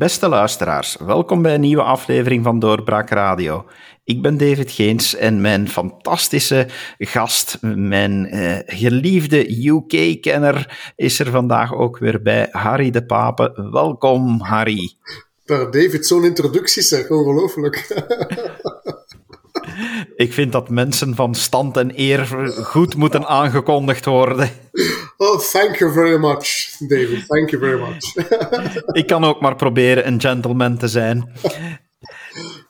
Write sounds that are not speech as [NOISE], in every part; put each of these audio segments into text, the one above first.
Beste luisteraars, welkom bij een nieuwe aflevering van Doorbraak Radio. Ik ben David Geens en mijn fantastische gast, mijn eh, geliefde UK-kenner, is er vandaag ook weer bij, Harry de Pape. Welkom, Harry. Daar, David, zo'n introductie zeg, ongelooflijk. Ik vind dat mensen van stand en eer goed moeten aangekondigd worden. Oh, thank you very much, David. Thank you very much. [LAUGHS] Ik kan ook maar proberen een gentleman te zijn.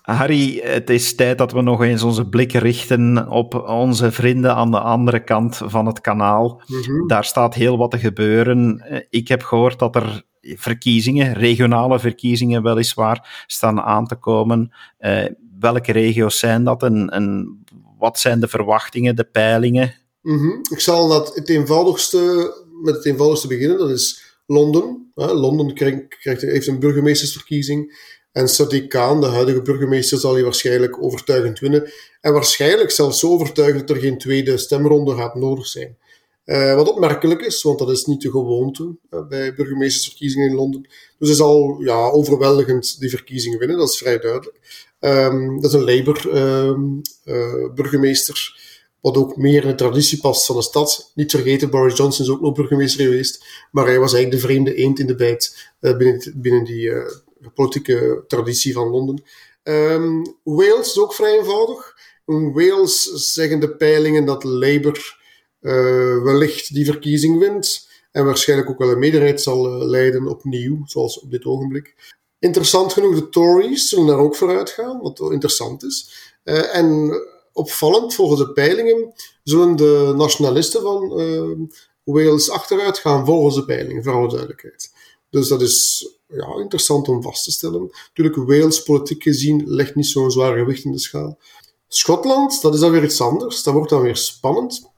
Harry, het is tijd dat we nog eens onze blikken richten op onze vrienden aan de andere kant van het kanaal. Mhm. Daar staat heel wat te gebeuren. Ik heb gehoord dat er verkiezingen, regionale verkiezingen weliswaar, staan aan te komen. Eh, welke regio's zijn dat en, en wat zijn de verwachtingen, de peilingen? Mhm. Ik zal dat het eenvoudigste, met het eenvoudigste beginnen. Dat is Londen. Hè. Londen krijgt, heeft een burgemeestersverkiezing. En Sadiq Khan, de huidige burgemeester, zal hier waarschijnlijk overtuigend winnen. En waarschijnlijk zelfs zo overtuigend dat er geen tweede stemronde gaat nodig zijn. Uh, wat opmerkelijk is, want dat is niet de gewoonte uh, bij burgemeestersverkiezingen in Londen. Dus hij zal ja, overweldigend die verkiezingen winnen, dat is vrij duidelijk. Um, dat is een Labour-burgemeester, ehm, uh, wat ook meer in de traditie past van de stad. Niet vergeten, Boris Johnson is ook nog burgemeester geweest, maar hij was eigenlijk de vreemde eend in de bijt uh, binnen, binnen die politieke traditie van Londen. Um, Wales is ook vrij eenvoudig. In Wales zeggen de peilingen dat Labour wellicht die verkiezing wint en waarschijnlijk ook wel een meerderheid zal leiden opnieuw, zoals op dit ogenblik. Interessant genoeg, de Tories zullen daar ook vooruit gaan, wat wel interessant is. En opvallend, volgens de peilingen, zullen de nationalisten van uh, Wales achteruit gaan, volgens de peilingen, voor alle duidelijkheid. Dus dat is ja, interessant om vast te stellen. Natuurlijk, Wales, politiek gezien, legt niet zo'n zwaar gewicht in de schaal. Schotland, dat is dan weer iets anders. Dat wordt dan weer spannend.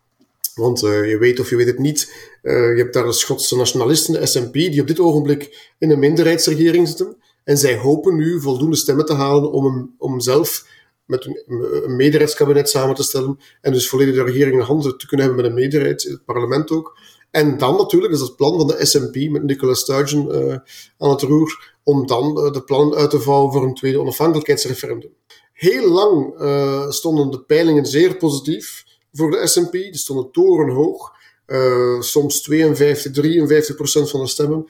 Want uh, je weet of je weet het niet, uh, je hebt daar de Schotse nationalisten, de SNP, die op dit ogenblik in een minderheidsregering zitten. En zij hopen nu voldoende stemmen te halen om, hem, om zelf met een, meerderheidskabinet samen te stellen. En dus volledig de regering in handen te kunnen hebben met een meerderheid, in het parlement ook. En dan natuurlijk is het plan van de SNP met Nicola Sturgeon uh, aan het roer, om dan uh, de plannen uit te vouwen voor een tweede onafhankelijkheidsreferendum. Heel lang uh, stonden de peilingen zeer positief voor de SNP. Die stonden torenhoog. soms 52, 53 procent van de stemmen.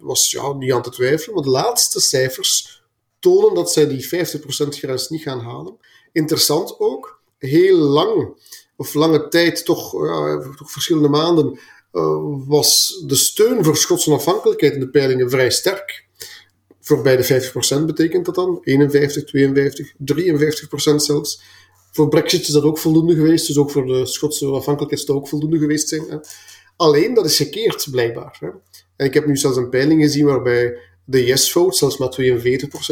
Was ja, niet aan te twijfelen. Maar de laatste cijfers tonen dat zij die 50% grens niet gaan halen. Interessant ook, heel lang, of lange tijd, toch, toch verschillende maanden, uh, was de steun voor Schotse onafhankelijkheid in de peilingen vrij sterk. Voorbij de 50% betekent dat dan. 51, 52, 53% zelfs. Voor Brexit is dat ook voldoende geweest, dus ook voor de Schotse onafhankelijkheid is dat ook voldoende geweest zijn. Hè. Alleen, dat is gekeerd, blijkbaar. Hè. En ik heb nu zelfs een peiling gezien waarbij de yes-vote zelfs maar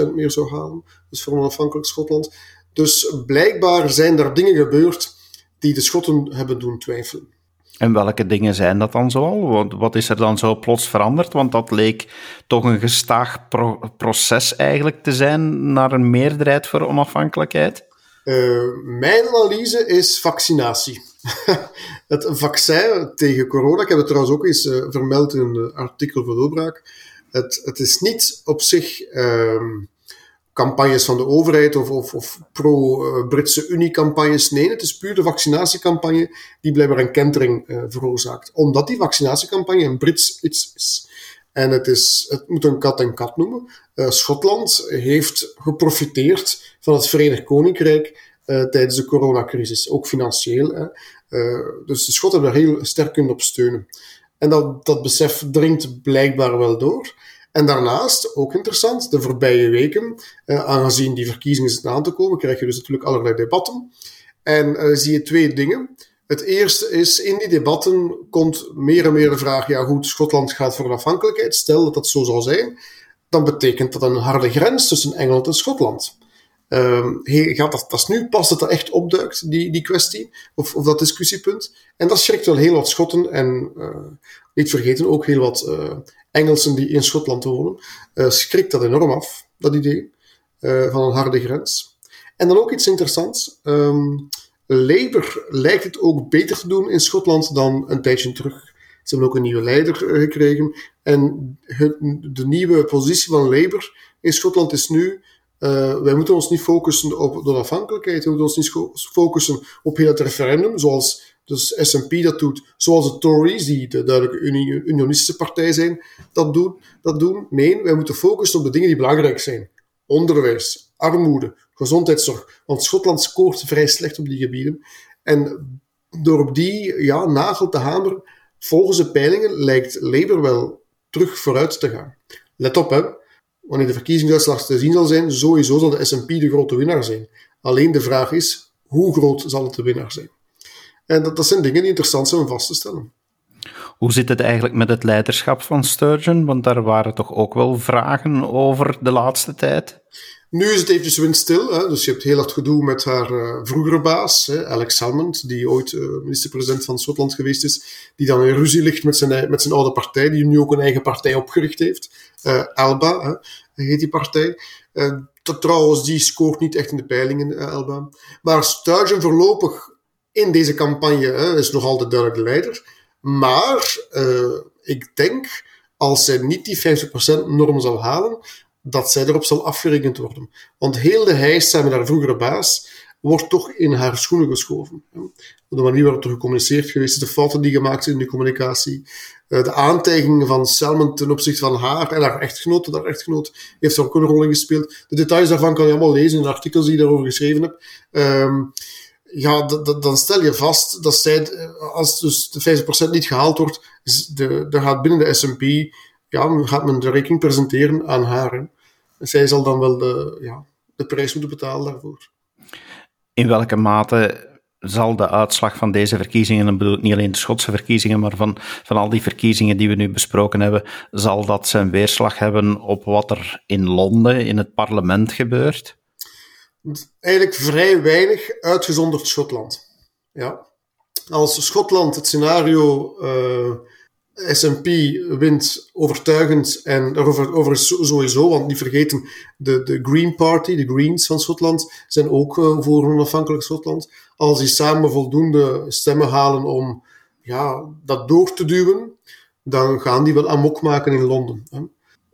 42% meer zou halen. Dus voor onafhankelijk Schotland. Dus blijkbaar zijn er dingen gebeurd die de Schotten hebben doen twijfelen. En welke dingen zijn dat dan zoal? Wat is er dan zo plots veranderd? Want dat leek toch een gestaag pro proces eigenlijk te zijn naar een meerderheid voor onafhankelijkheid. Uh, mijn analyse is vaccinatie. [LAUGHS] het vaccin tegen corona, ik heb het trouwens ook eens uh, vermeld in een artikel voor Doorbraak. Het, het is niet op zich uh, campagnes van de overheid of, of, of pro-Britse Unie-campagnes. Nee, het is puur de vaccinatiecampagne die blijkbaar een kentering uh, veroorzaakt. Omdat die vaccinatiecampagne een Brits iets is. En het, is, het moet een kat en kat noemen. Uh, Schotland heeft geprofiteerd van het Verenigd Koninkrijk tijdens de coronacrisis, ook financieel. Hè. Dus de Schotten hebben daar heel sterk kunnen op steunen. En dat, dat besef dringt blijkbaar wel door. En daarnaast, ook interessant, de voorbije weken, uh, aangezien die verkiezingen zitten aan te komen, krijg je dus natuurlijk allerlei debatten. En uh, zie je twee dingen. Het eerste is, in die debatten komt meer en meer de vraag, ja goed, Schotland gaat voor onafhankelijkheid. Stel dat dat zo zal zijn, dan betekent dat een harde grens tussen Engeland en Schotland. Um, gaat dat, dat is nu pas dat er echt opduikt, die, die kwestie, of, of dat discussiepunt. En dat schrikt wel heel wat Schotten en uh, niet vergeten ook heel wat uh, Engelsen die in Schotland wonen. Uh, schrikt dat enorm af, dat idee van een harde grens. En dan ook iets interessants. Um, Labour lijkt het ook beter te doen in Schotland dan een tijdje terug. Ze hebben ook een nieuwe leider gekregen. En de nieuwe positie van Labour in Schotland is nu uh, wij moeten ons niet focussen op de onafhankelijkheid. We moeten ons niet focussen op heel het referendum, zoals dus SNP dat doet, zoals de Tories, die de duidelijke unionistische partij zijn, dat doen, dat doen. Nee, wij moeten focussen op de dingen die belangrijk zijn. Onderwijs, armoede, gezondheidszorg. Want Schotland scoort vrij slecht op die gebieden. En door op die ja, nagel te hameren, volgens de peilingen lijkt Labour wel terug vooruit te gaan. Let op, hè wanneer de verkiezingsuitslag te zien zal zijn, sowieso zal de S&P de grote winnaar zijn. Alleen de vraag is, hoe groot zal het de winnaar zijn? En dat, dat zijn dingen die interessant zijn om vast te stellen. Hoe zit het eigenlijk met het leiderschap van Sturgeon? Want daar waren toch ook wel vragen over de laatste tijd? Nu is het eventjes windstil. Hè? Dus je hebt heel hard gedoe met haar uh, vroegere baas, hè, Alex Salmond, die ooit uh, minister-president van Schotland geweest is, die dan in ruzie ligt met zijn, met zijn oude partij, die nu ook een eigen partij opgericht heeft. Uh, Alba hè, heet die partij. Dat, trouwens, die scoort niet echt in de peilingen, Alba. Maar Sturgeon voorlopig in deze campagne hè, is nog altijd duidelijk de leider. Maar ik denk, als zij niet die 50% norm zal halen, dat zij erop zal afgerekend worden. Want heel de samen met haar vroegere baas wordt toch in haar schoenen geschoven. De manier waarop er gecommuniceerd geweest is, de fouten die gemaakt zijn in de communicatie, eh, de aantijgingen van Selman ten opzichte van haar en haar echtgenoot, haar echtgenoot heeft er ook een rol in gespeeld. De details daarvan kan je allemaal lezen in de artikels die ik daarover geschreven heb. Um, ja, dan stel je vast dat zij, als dus de 50% niet gehaald wordt, er gaat binnen de S&P ja, gaat men de rekening presenteren aan haar. Zij zal dan wel de, ja, de prijs moeten betalen daarvoor. In welke mate zal de uitslag van deze verkiezingen, en bedoel ik niet alleen de Schotse verkiezingen, maar van, van al die verkiezingen die we nu besproken hebben, zal dat zijn weerslag hebben op wat er in Londen, in het parlement gebeurt? Eigenlijk vrij weinig, uitgezonderd Schotland. Ja. Als Schotland het scenario uh, S&P wint overtuigend en over, over sowieso, want niet vergeten, de, de Green Party, de Greens van Schotland, zijn ook uh, voor onafhankelijk Schotland. Als die samen voldoende stemmen halen om ja, dat door te duwen, dan gaan die wel amok maken in Londen. Hè.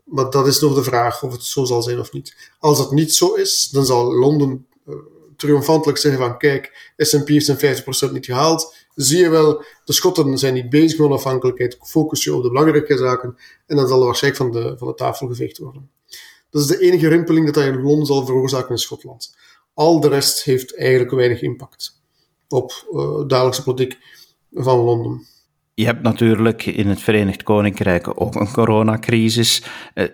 Maar dat is nog de vraag of het zo zal zijn of niet. Als dat niet zo is, dan zal Londen uh, triomfantelijk zeggen van kijk, S&P heeft zijn 50% niet gehaald, zie je wel, de Schotten zijn niet bezig met onafhankelijkheid, focus je op de belangrijke zaken en dan zal er waarschijnlijk van de, van de tafel geveegd worden. Dat is de enige rimpeling dat hij in Londen zal veroorzaken in Schotland. Al de rest heeft eigenlijk weinig impact op uh, dagelijkse politiek van Londen. Je hebt natuurlijk in het Verenigd Koninkrijk ook een coronacrisis. Eh,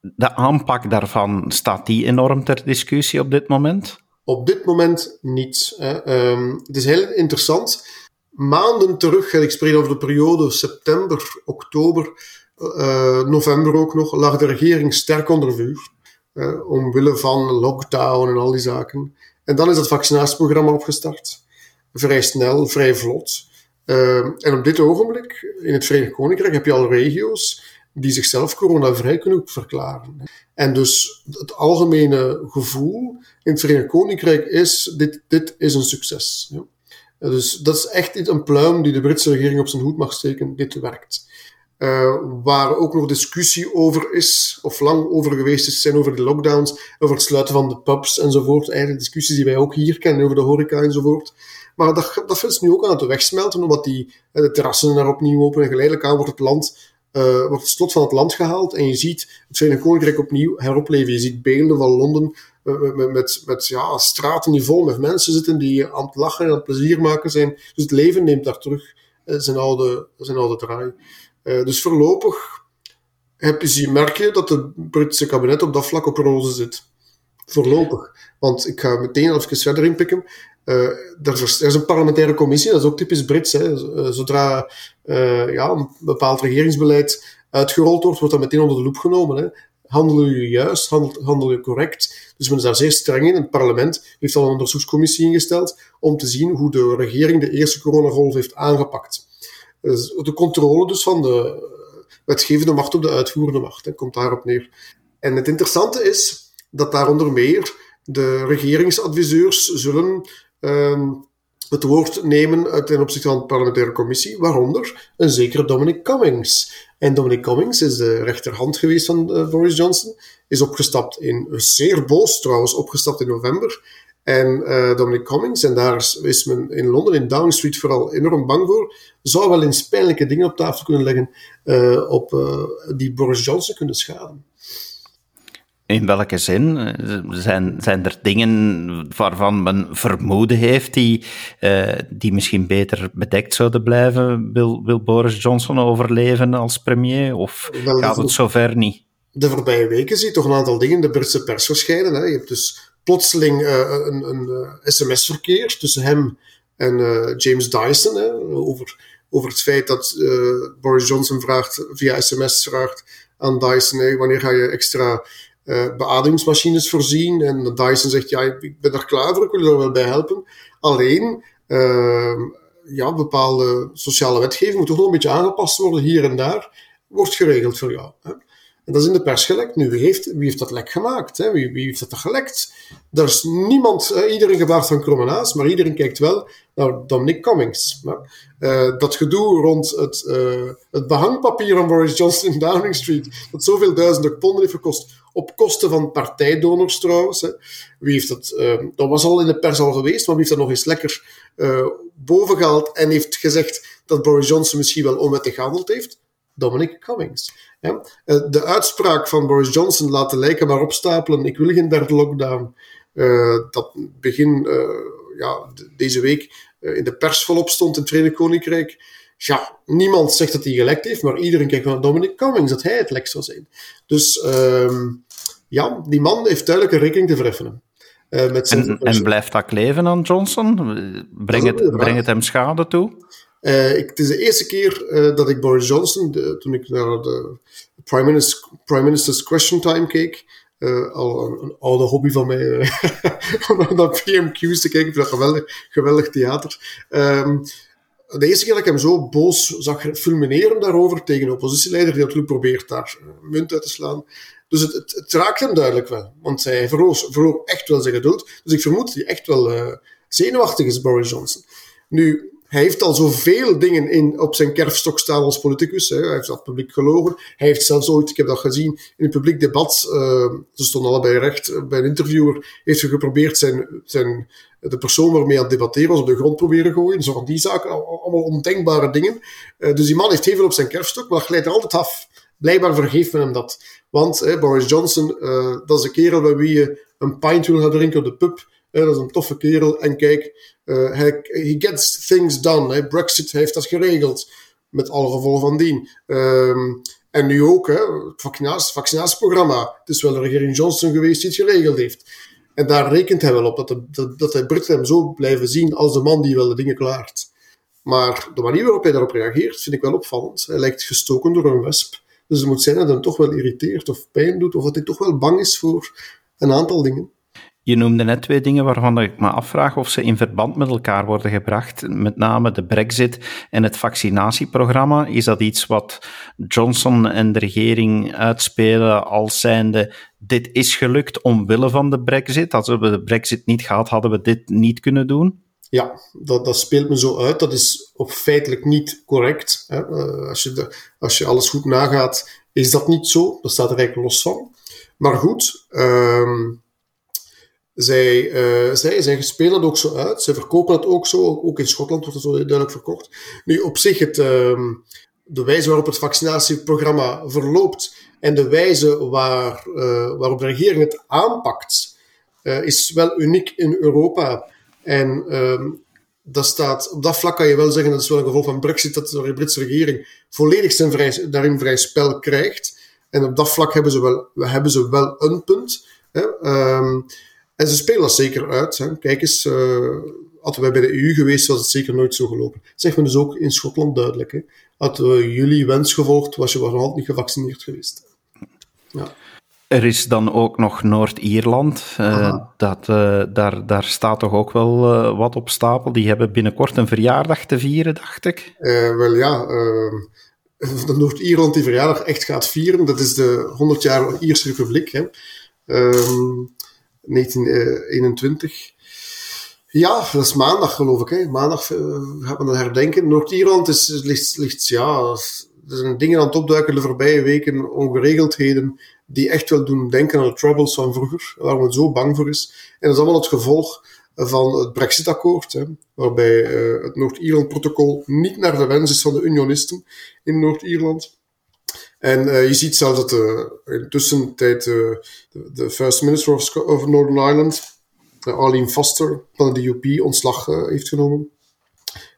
de aanpak daarvan, staat die enorm ter discussie op dit moment? Op dit moment niet. Ehm, het is heel interessant maanden terug, en ik spreek over de periode september, oktober, uh, november ook nog, lag de regering sterk onder vuur. Uh, omwille van lockdown en al die zaken. En dan is het vaccinatieprogramma opgestart. Vrij snel, vrij vlot. Uh, en op dit ogenblik, in het Verenigd Koninkrijk, heb je al regio's die zichzelf coronavrij kunnen verklaren. En dus het algemene gevoel in het Verenigd Koninkrijk is, dit, dit is een succes. Ja. Dus dat is echt een pluim die de Britse regering op zijn hoed mag steken. Dit werkt. Uh, waar ook nog discussie over is, of lang over geweest is, zijn over de lockdowns, over het sluiten van de pubs enzovoort. Eigenlijk discussies die wij ook hier kennen over de horeca enzovoort. Maar dat, dat is nu ook aan het wegsmelten, omdat die, eh, de terrassen daar opnieuw open en geleidelijk aan wordt het land uh, wordt het slot van het land gehaald en je ziet het Verenigd Koninkrijk opnieuw heropleven. Je ziet beelden van Londen met, met, met ja, straten die vol met mensen zitten die aan het lachen en aan het plezier maken zijn. Dus het leven neemt daar terug uh, zijn, oude, zijn oude draai. Uh, dus voorlopig heb je, merk je dat het Britse kabinet op dat vlak op roze zit. Voorlopig. Want ik ga meteen even verder inpikken. Uh, er, is, er, is, een parlementaire commissie, dat is ook typisch Brits. Hè. Zodra ja, een bepaald regeringsbeleid uitgerold wordt, wordt dat meteen onder de loep genomen. Hè. Handelen jullie juist? Handel, handelen jullie correct? Dus men is daar zeer streng in. Het parlement heeft al een onderzoekscommissie ingesteld om te zien hoe de regering de eerste coronagolf heeft aangepakt. Dus de controle dus van de wetgevende macht op de uitvoerende macht, hè, komt daarop neer. En het interessante is dat daar onder meer de regeringsadviseurs zullen um, het woord nemen ten opzichte van de parlementaire commissie, waaronder een zekere Dominic Cummings. En Dominic Cummings is de rechterhand geweest van Boris Johnson, is opgestapt in, zeer boos trouwens, opgestapt in november. En uh, Dominic Cummings, en daar is men in Londen, in Downing Street, vooral enorm bang voor, zou wel eens pijnlijke dingen op tafel kunnen leggen uh, op, die Boris Johnson kunnen schaden. In welke zin? Zijn, zijn er dingen waarvan men vermoeden heeft die, uh, die misschien beter bedekt zouden blijven? Wil, wil Boris Johnson overleven als premier? Of Wel, gaat het zover niet? De voorbije weken zie je toch een aantal dingen in de Britse pers verschijnen. Hè. Je hebt dus plotseling uh, een, een uh, sms-verkeer tussen hem en James Dyson hè, over, over het feit dat Boris Johnson vraagt, via sms vraagt aan Dyson hey, wanneer ga je extra uh, beademingsmachines voorzien. En Dyson zegt, ja, ik ben er klaar voor, ik wil er wel bij helpen. Alleen, uh, ja, bepaalde sociale wetgeving moet toch nog een beetje aangepast worden hier en daar. Wordt geregeld voor jou. En dat is in de pers gelekt. Nu, wie heeft, wie heeft dat lek gemaakt? Hè? Wie, wie heeft dat gelekt? Er is niemand, iedereen gebaard van kromme maar iedereen kijkt wel naar Dominic Cummings. Uh, dat gedoe rond het, uh, het behangpapier van Boris Johnson in Downing Street, dat zoveel duizenden ponden heeft gekost, op kosten van partijdonors trouwens. Wie heeft dat, uh, dat was al in de pers al geweest, maar wie heeft dat nog eens lekker bovengehaald en heeft gezegd dat Boris Johnson misschien wel onwettig gehandeld heeft? Dominic Cummings. Ja. Uh, de uitspraak van Boris Johnson laten lijken maar opstapelen, ik wil geen derde lockdown, dat begin ja, deze week in de pers volop stond in het Verenigd Koninkrijk ja, niemand zegt dat hij gelekt heeft, maar iedereen kijkt naar Dominic Cummings, dat hij het lek zou zijn. Dus um, ja, die man heeft duidelijk een rekening te vereffenen. Uh, met zijn en, en, blijft dat kleven aan Johnson? Breng het, breng het hem schade toe? Uh, ik, het is de eerste keer uh, dat ik Boris Johnson, toen ik naar de Prime, Prime Minister's Question Time keek, al een, een, oude hobby van mij, [LAUGHS] om naar PMQ's te kijken, ik dat geweldig, geweldig theater. Um, de eerste keer dat ik hem zo boos zag fulmineren daarover tegen de oppositieleider, die natuurlijk probeert daar munt uit te slaan, dus het, het, raakt hem duidelijk wel. Want hij verloor, echt wel zijn geduld. Dus ik vermoed dat hij echt wel zenuwachtig is, Boris Johnson. Nu, hij heeft al zoveel dingen in, op zijn kerfstok staan als politicus. Hè. Hij heeft dat publiek gelogen. Hij heeft zelfs ooit, ik heb dat gezien, in een publiek debat, uh, ze stonden allebei recht, uh, bij een interviewer, heeft hij geprobeerd zijn, zijn, de persoon waarmee aan het debatteren was op de grond proberen gooien. Zo van die zaken, allemaal ondenkbare dingen. Uh, dus die man heeft heel veel op zijn kerfstok, maar dat glijdt er altijd af. Blijkbaar vergeeft men hem dat. Want Boris Johnson, dat is een kerel bij wie je een pint wil gaan drinken op de pub. Dat is een toffe kerel. En kijk, uh, hij he gets things done. Brexit heeft dat geregeld. Met alle gevolgen van dien. Um, en nu ook, het vaccinatie, vaccinatieprogramma. Het is wel de regering Johnson geweest die het geregeld heeft. En daar rekent hij wel op, dat, de, dat, hij Britten hem zo blijven zien als de man die wel de dingen klaart. Maar de manier waarop hij daarop reageert, vind ik wel opvallend. Hij lijkt gestoken door een wesp. Dus het moet zijn dat het hem toch wel irriteert of pijn doet, of dat hij toch wel bang is voor een aantal dingen. Je noemde net twee dingen waarvan ik me afvraag of ze in verband met elkaar worden gebracht. Met name de Brexit en het vaccinatieprogramma. Is dat iets wat Johnson en de regering uitspelen als zijnde: dit is gelukt omwille van de Brexit? Als we de Brexit niet gehad, hadden we dit niet kunnen doen? Ja, dat, dat speelt me zo uit. Dat is op feitelijk niet correct. Hè. Uh, als, je de, als je alles goed nagaat, is dat niet zo. Dat staat er eigenlijk los van. Maar goed, uh, zij, uh, zij, zij spelen het ook zo uit. Zij verkopen het ook zo. Ook in Schotland wordt het zo duidelijk verkocht. Nu, op zich, het, ehm, de wijze waarop het vaccinatieprogramma verloopt en de wijze waar, uh, waarop de regering het aanpakt, uh, is wel uniek in Europa. En um, dat staat, op dat vlak kan je wel zeggen, dat is wel een gevolg van Brexit, dat de Britse regering volledig zijn vrij, daarin vrij spel krijgt. En op dat vlak hebben ze wel, hebben ze wel een punt. Hè. Um, en ze spelen dat zeker uit. Hè. Kijk eens, uh, hadden wij bij de EU geweest, was het zeker nooit zo gelopen. Dat zegt men dus ook in Schotland duidelijk. Hè. Hadden we jullie wens gevolgd, was je nog niet gevaccineerd geweest. Ja. Er is dan ook nog Noord-Ierland. Uh, dat, uh, daar, daar staat toch ook wel uh, wat op stapel. Die hebben binnenkort een verjaardag te vieren, dacht ik. wel ja, [LAUGHS] dat Noord-Ierland die verjaardag echt gaat vieren. Dat is de 100 jaar Ierse Republiek. Hè. 1921. Ja, dat is maandag geloof ik. Maandag uh, gaat men dat herdenken. Noord-Ierland is, ligt, ligt, ja, er zijn dingen aan het opduiken de voorbije weken, ongeregeldheden, die echt wel doen denken aan de troubles van vroeger, waar men zo bang voor is. En dat is allemaal het gevolg van het Brexit-akkoord, waarbij uh, het Noord-Ierland-protocol niet naar de wens is van de unionisten in Noord-Ierland. En uh, je ziet zelfs dat uh, in de tussentijd uh, de, First Minister of, of Northern Ireland, Arlene Foster, van de DUP ontslag heeft genomen.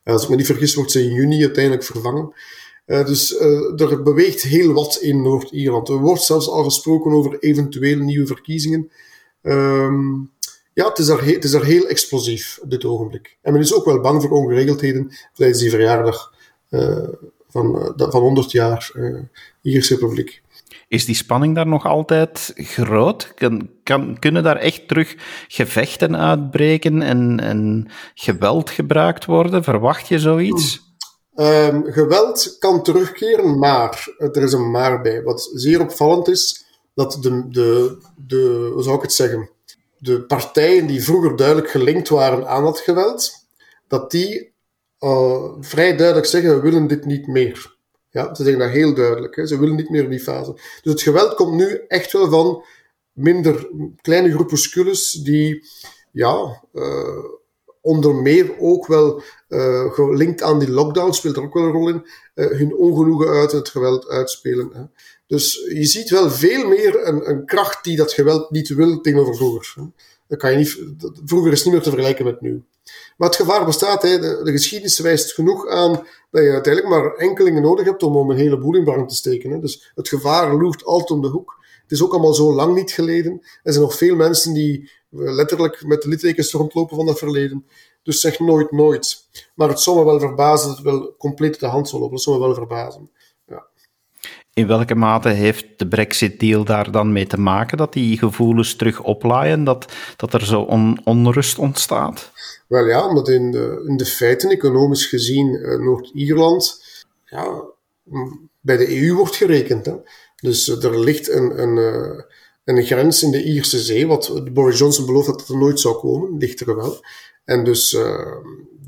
als ik me niet vergis, wordt ze in juni uiteindelijk vervangen. dus er beweegt heel wat in Noord-Ierland. Er wordt zelfs al gesproken over eventuele nieuwe verkiezingen. Um, ja, het is, heel, het is daar heel explosief op dit ogenblik. En men is ook wel bang voor ongeregeldheden tijdens die verjaardag van, van 100 jaar Ierse Republiek. Is die spanning daar nog altijd groot? Kan, kan, kunnen daar echt terug gevechten uitbreken en, en geweld gebruikt worden? Verwacht je zoiets? Um, geweld kan terugkeren, maar er is een maar bij. Wat zeer opvallend is, dat de, de, de hoe zou ik het zeggen, de partijen die vroeger duidelijk gelinkt waren aan dat geweld, dat die uh, vrij duidelijk zeggen, we willen dit niet meer. Ja, ze zeggen dat heel duidelijk. Hè. Ze willen niet meer in die fase. Dus het geweld komt nu echt wel van minder kleine groepuscules die, ja, uh, onder meer ook wel uh, gelinkt aan die lockdown, speelt er ook wel een rol in, hun ongenoegen uit het geweld uitspelen. Hè. Dus je ziet wel veel meer een, een, kracht die dat geweld niet wil tegenover vroeger. Hè. Dat kan je niet, vroeger is niet meer te vergelijken met nu. Maar het gevaar bestaat. Hè. De, de, geschiedenis wijst genoeg aan dat je uiteindelijk maar enkelingen nodig hebt om, om een heleboel in brand te steken. Hè. Dus het gevaar loert altijd om de hoek. Het is ook allemaal zo lang niet geleden. Er zijn nog veel mensen die eh, letterlijk met de littekens rondlopen van dat verleden. Dus zeg nooit nooit. Maar het zou me wel verbazen dat het wel compleet de hand zal lopen. Dat zou me wel verbazen. In welke mate heeft de Brexit-deal daar dan mee te maken dat die gevoelens terug oplaaien, dat, dat er zo on, onrust ontstaat? Wel ja, omdat in de, in de feiten, economisch gezien, uh, Noord-Ierland ja, bij de EU wordt gerekend. Hè. Dus uh, er ligt een, een, uh, een grens in de Ierse Zee, wat Boris Johnson belooft dat er nooit zou komen, ligt er wel. En dus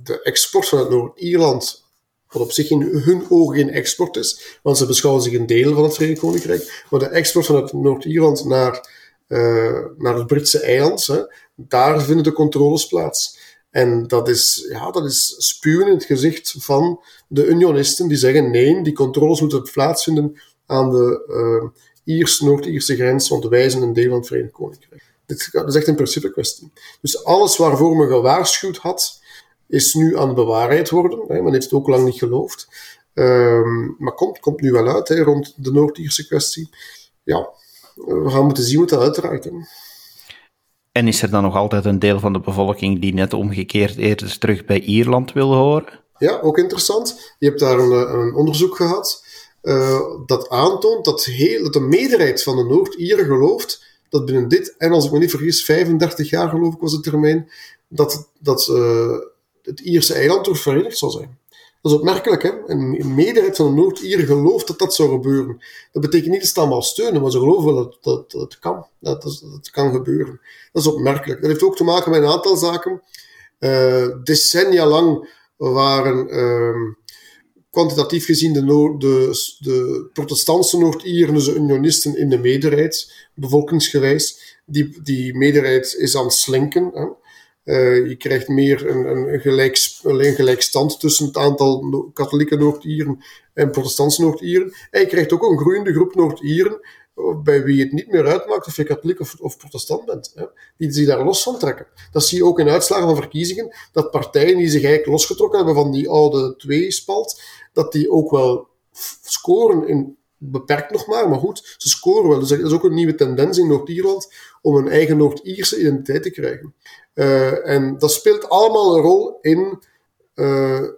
de export vanuit Noord-Ierland, wat op zich in hun ogen geen export is, want ze beschouwen zich een deel van het Verenigd Koninkrijk, maar de export vanuit Noord-Ierland naar, naar het Britse eiland, hè, daar vinden de controles plaats. En dat is, ja, dat is spuwen in het gezicht van de unionisten die zeggen nee, die controles moeten plaatsvinden aan de uh, Iers, Noord-Ierse grens, want wij zijn een deel van het Verenigd Koninkrijk. Dit is echt een principe kwestie. Dus alles waarvoor men gewaarschuwd had, is nu aan bewaarheid worden. Hè. Men heeft het ook lang niet geloofd. Um, maar komt, komt nu wel uit hè, rond de Noord-Ierse kwestie. Ja, we gaan moeten zien hoe dat uiteraard. Hè. En is er dan nog altijd een deel van de bevolking die net omgekeerd eerder terug bij Ierland wil horen? Ja, ook interessant. Je hebt daar een, eh, een onderzoek gehad uh, dat aantoont dat, heel, dat de meerderheid van de Noord-Ieren gelooft dat binnen dit, en als ik me niet vergis, 35 jaar geloof ik was de termijn, dat, dat uh, het Ierse eiland toch verenigd zal zijn. Dat is opmerkelijk, hè? Een meerderheid van de Noord-Ieren gelooft dat dat zou gebeuren. Dat betekent niet dat ze allemaal steunen, maar ze geloven wel dat, dat, kan. Dat, dat, kan gebeuren. Dat is opmerkelijk. Dat heeft ook te maken met een aantal zaken. Uh, decennia lang waren uh, kwantitatief gezien de, de, de protestantse Noord-Ieren, dus de unionisten, in de meerderheid, bevolkingsgewijs. Die, die meerderheid is aan het slinken. Hè? Uh, je krijgt meer een, een, gelijk, een gelijkstand tussen het aantal katholieke Noord-Ieren en protestantse Noord-Ieren. En je krijgt ook een groeiende groep Noord-Ieren bij wie het niet meer uitmaakt of je katholiek of, of protestant bent. Hè, die zich daar los van trekken. Dat zie je ook in uitslagen van verkiezingen, dat partijen die zich eigenlijk losgetrokken hebben van die oude tweespalt, dat die ook wel scoren in beperkt nog maar, maar goed, ze scoren wel. Dus dat is ook een nieuwe tendens in Noord-Ierland om een eigen Noord-Ierse identiteit te krijgen. Uh, en dat speelt allemaal een rol in, uh,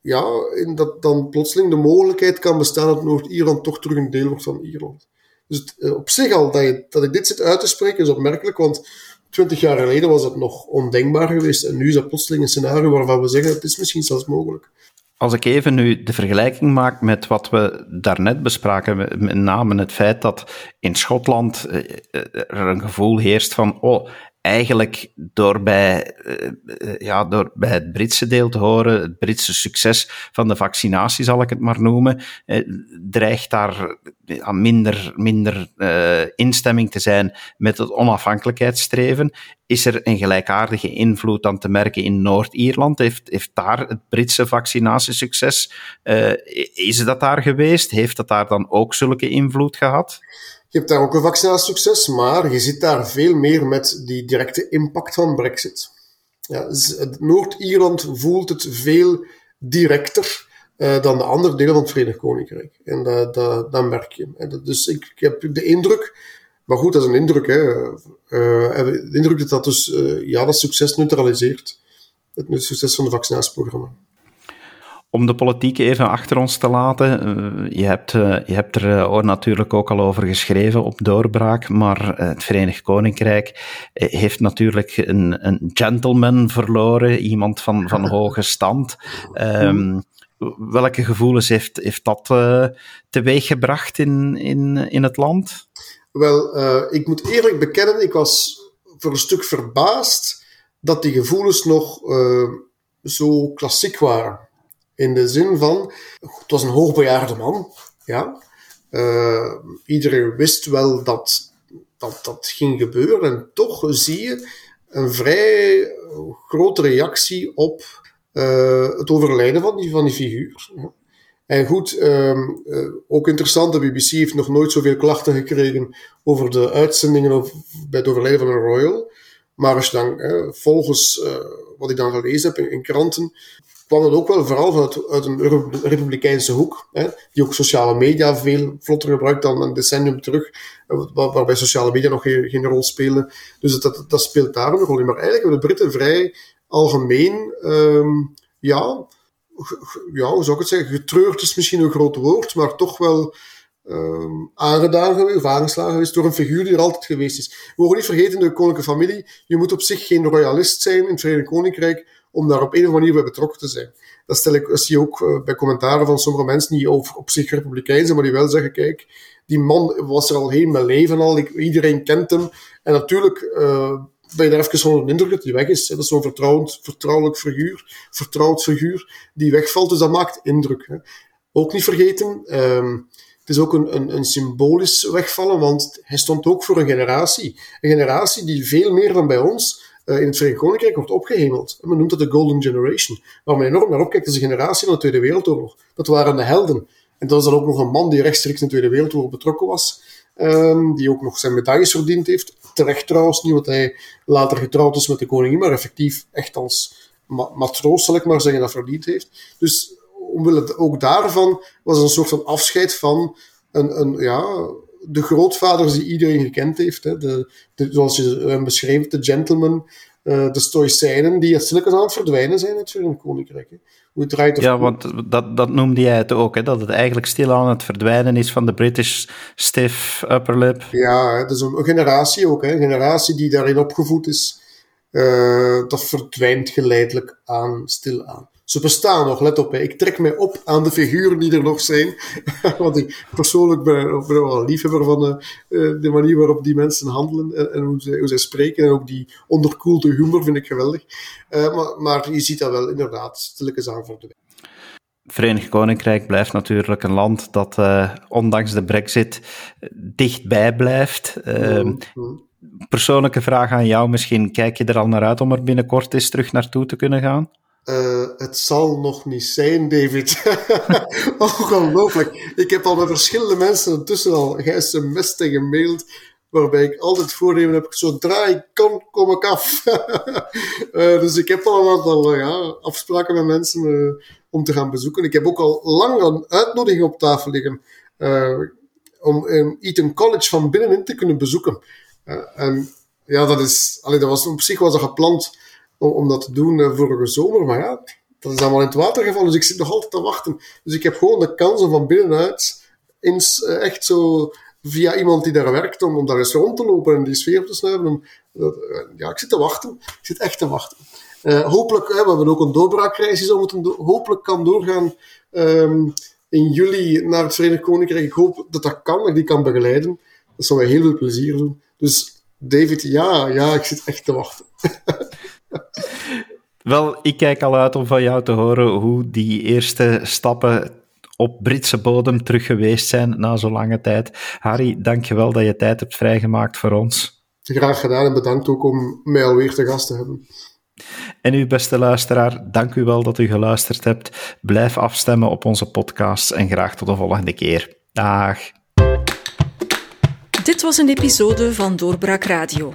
ja, in dat dan plotseling de mogelijkheid kan bestaan dat Noord-Ierland toch terug een deel wordt van Ierland. Dus het, uh, op zich al, dat, dat ik dit zit uit te spreken, is opmerkelijk, want twintig jaar geleden was het nog ondenkbaar geweest en nu is dat plotseling een scenario waarvan we zeggen, het is misschien zelfs mogelijk. Als ik even nu de vergelijking maak met wat we daarnet bespraken, met name het feit dat in Schotland er een gevoel heerst van, oh, eigenlijk door bij, uh, ja, door bij het Britse deel te horen, het Britse succes van de vaccinatie zal ik het maar noemen, uh, dreigt daar minder, minder instemming te zijn met het onafhankelijkheidsstreven. Is er een gelijkaardige invloed aan te merken in Noord-Ierland? Heeft, heeft daar het Britse vaccinatiesucces, is dat daar geweest? Heeft dat daar dan ook zulke invloed gehad? Je hebt daar ook een vaccinatiesucces, maar je zit daar veel meer met die directe impact van Brexit. Ja, Noord-Ierland voelt het veel directer uh, dan de andere delen van het Verenigd Koninkrijk. En dat, dat, merk je. Dus ik, ik, heb de indruk, maar goed, dat is een indruk, hè. Uh, de indruk dat dat dus ja, dat succes neutraliseert. Het succes van het vaccinatieprogramma om de politiek even achter ons te laten. Uh, je, hebt, uh, je hebt er uh, natuurlijk ook al over geschreven op doorbraak, maar het Verenigd Koninkrijk heeft natuurlijk een, een gentleman verloren, iemand van, van [LAUGHS] hoge stand. Um, welke gevoelens heeft, heeft dat teweeggebracht in, in, in het land? Wel, ik moet eerlijk bekennen, ik was voor een stuk verbaasd dat die gevoelens nog zo klassiek waren. In de zin van, het was een hoogbejaarde man, ja. Uh, iedereen wist wel dat, dat dat ging gebeuren. En toch zie je een vrij grote reactie op uh, het overlijden van die, van die figuur. En goed, um, uh, ook interessant, de BBC heeft nog nooit zoveel klachten gekregen over de uitzendingen of bij het overlijden van een royal. Maar als je dan, volgens wat ik dan gelezen heb in kranten, kwam dat ook wel vooral vanuit, uit een republikeinse hoek, hè, die ook sociale media veel vlotter gebruikt dan een decennium terug, waar, waarbij sociale media nog geen, rol spelen. Dus dat, dat, speelt daar een rol in. Maar eigenlijk hebben de Britten vrij algemeen, um, ja, ja, hoe zou ik het zeggen, getreurd is misschien een groot woord, maar toch wel um, aangedaan geweest, aangeslagen geweest door een figuur die er altijd geweest is. We mogen niet vergeten, de koninklijke familie, je moet op zich geen royalist zijn in het Verenigd Koninkrijk om daar op een of andere manier bij betrokken te zijn. Dat stel ik, zie je ook uh, bij commentaren van sommige mensen die op, op zich republikein zijn, maar die wel zeggen, kijk, die man was er al heen met leven al, iedereen kent hem. En natuurlijk uh, ben je daar even de indruk dat hij weg is. Dat is zo'n vertrouwend, vertrouwelijk figuur, vertrouwd figuur, die wegvalt, dus dat maakt indruk. Hè. Ook niet vergeten, um, het is ook een, een, een, symbolisch wegvallen, want hij stond ook voor een generatie. Een generatie die veel meer dan bij ons uh, in het Verenigd Koninkrijk wordt opgehemeld. Men noemt dat de Golden Generation. Waar men enorm naar opkijkt, is de generatie van de Tweede Wereldoorlog. Dat waren de helden. En dat is dan ook nog een man die rechtstreeks in de Tweede Wereldoorlog betrokken was. Um, die ook nog zijn medailles verdiend heeft. Terecht trouwens, niet wat hij later getrouwd is met de koningin, maar effectief echt als ma matroos, zal ik maar zeggen, dat verdiend heeft. Dus omwille ook daarvan was een soort van afscheid van een, een, ja, de grootvaders die iedereen gekend heeft. Hè. De, de, zoals je hem beschreef, de gentleman, uh, de stoïcijnen, die stilletjes aan het verdwijnen zijn in het Koninkrijk. Hè. Hoe draait ja, want dat, dat noemde jij het ook, hè, dat het eigenlijk stil aan het verdwijnen is van de British stiff upper lip. Ja, dat is een generatie ook, hè, een generatie die daarin opgevoed is. Uh, dat verdwijnt geleidelijk aan, stilaan. Ze bestaan nog, let op. Hè. Ik trek mij op aan de figuren die er nog zijn. [LAUGHS] Want ik persoonlijk ben, ben wel een liefhebber van de, eh, eh, de manier waarop die mensen handelen en, en hoe, zij, hoe zij spreken. En ook die onderkoelde humor vind ik geweldig. Uh, maar, maar je ziet dat wel inderdaad stilletjes aan voor de Verenigd Koninkrijk blijft natuurlijk een land dat, uh, ondanks de brexit, dichtbij blijft. Uh, mm -hmm. Persoonlijke vraag aan jou misschien. Kijk je er al naar uit om er binnenkort eens terug naartoe te kunnen gaan? Uh, het zal nog niet zijn, David. [LAUGHS] Ongelooflijk. Ik heb al met verschillende mensen intussen al ge-sms'd en gemaild, waarbij ik altijd voornemen heb, zodra ik kan, kom ik af. uh, [LAUGHS] dus ik heb al een aantal ja, afspraken met mensen om te gaan bezoeken. Ik heb ook al lang een uitnodiging op tafel liggen om um, Eton College van binnenin te kunnen bezoeken. en ja, dat is, allee, dat was, op zich was dat gepland om, om dat te doen uh, vorige zomer. Maar ja, dat is allemaal in het water gevallen. Dus ik zit nog altijd te wachten. Dus ik heb gewoon de kans om van binnenuit eens, uh, echt zo via iemand die daar werkt, om, om daar eens rond te lopen en die sfeer op te snuiven. Uh, ja, ik zit te wachten. Ik zit echt te wachten. hopelijk, we hebben ook een doorbraakreis die moeten do hopelijk kan doorgaan um, in juli naar het Verenigd Koninkrijk. Ik hoop dat dat kan, dat ik die kan begeleiden. Dat zou mij heel veel plezier doen. Dus David, ja, ja, ik zit echt te wachten. [LAUGHS] Wel, ik kijk al uit om van jou te horen hoe die eerste stappen op Britse bodem terug geweest zijn na zo'n lange tijd. Harry, dankjewel dat je tijd hebt vrijgemaakt voor ons. Graag gedaan en bedankt ook om mij alweer te gast te hebben. En uw beste luisteraar, dank u wel dat u geluisterd hebt. Blijf afstemmen op onze podcasts en graag tot de volgende keer. Dag. Dit was een episode van Doorbraak Radio,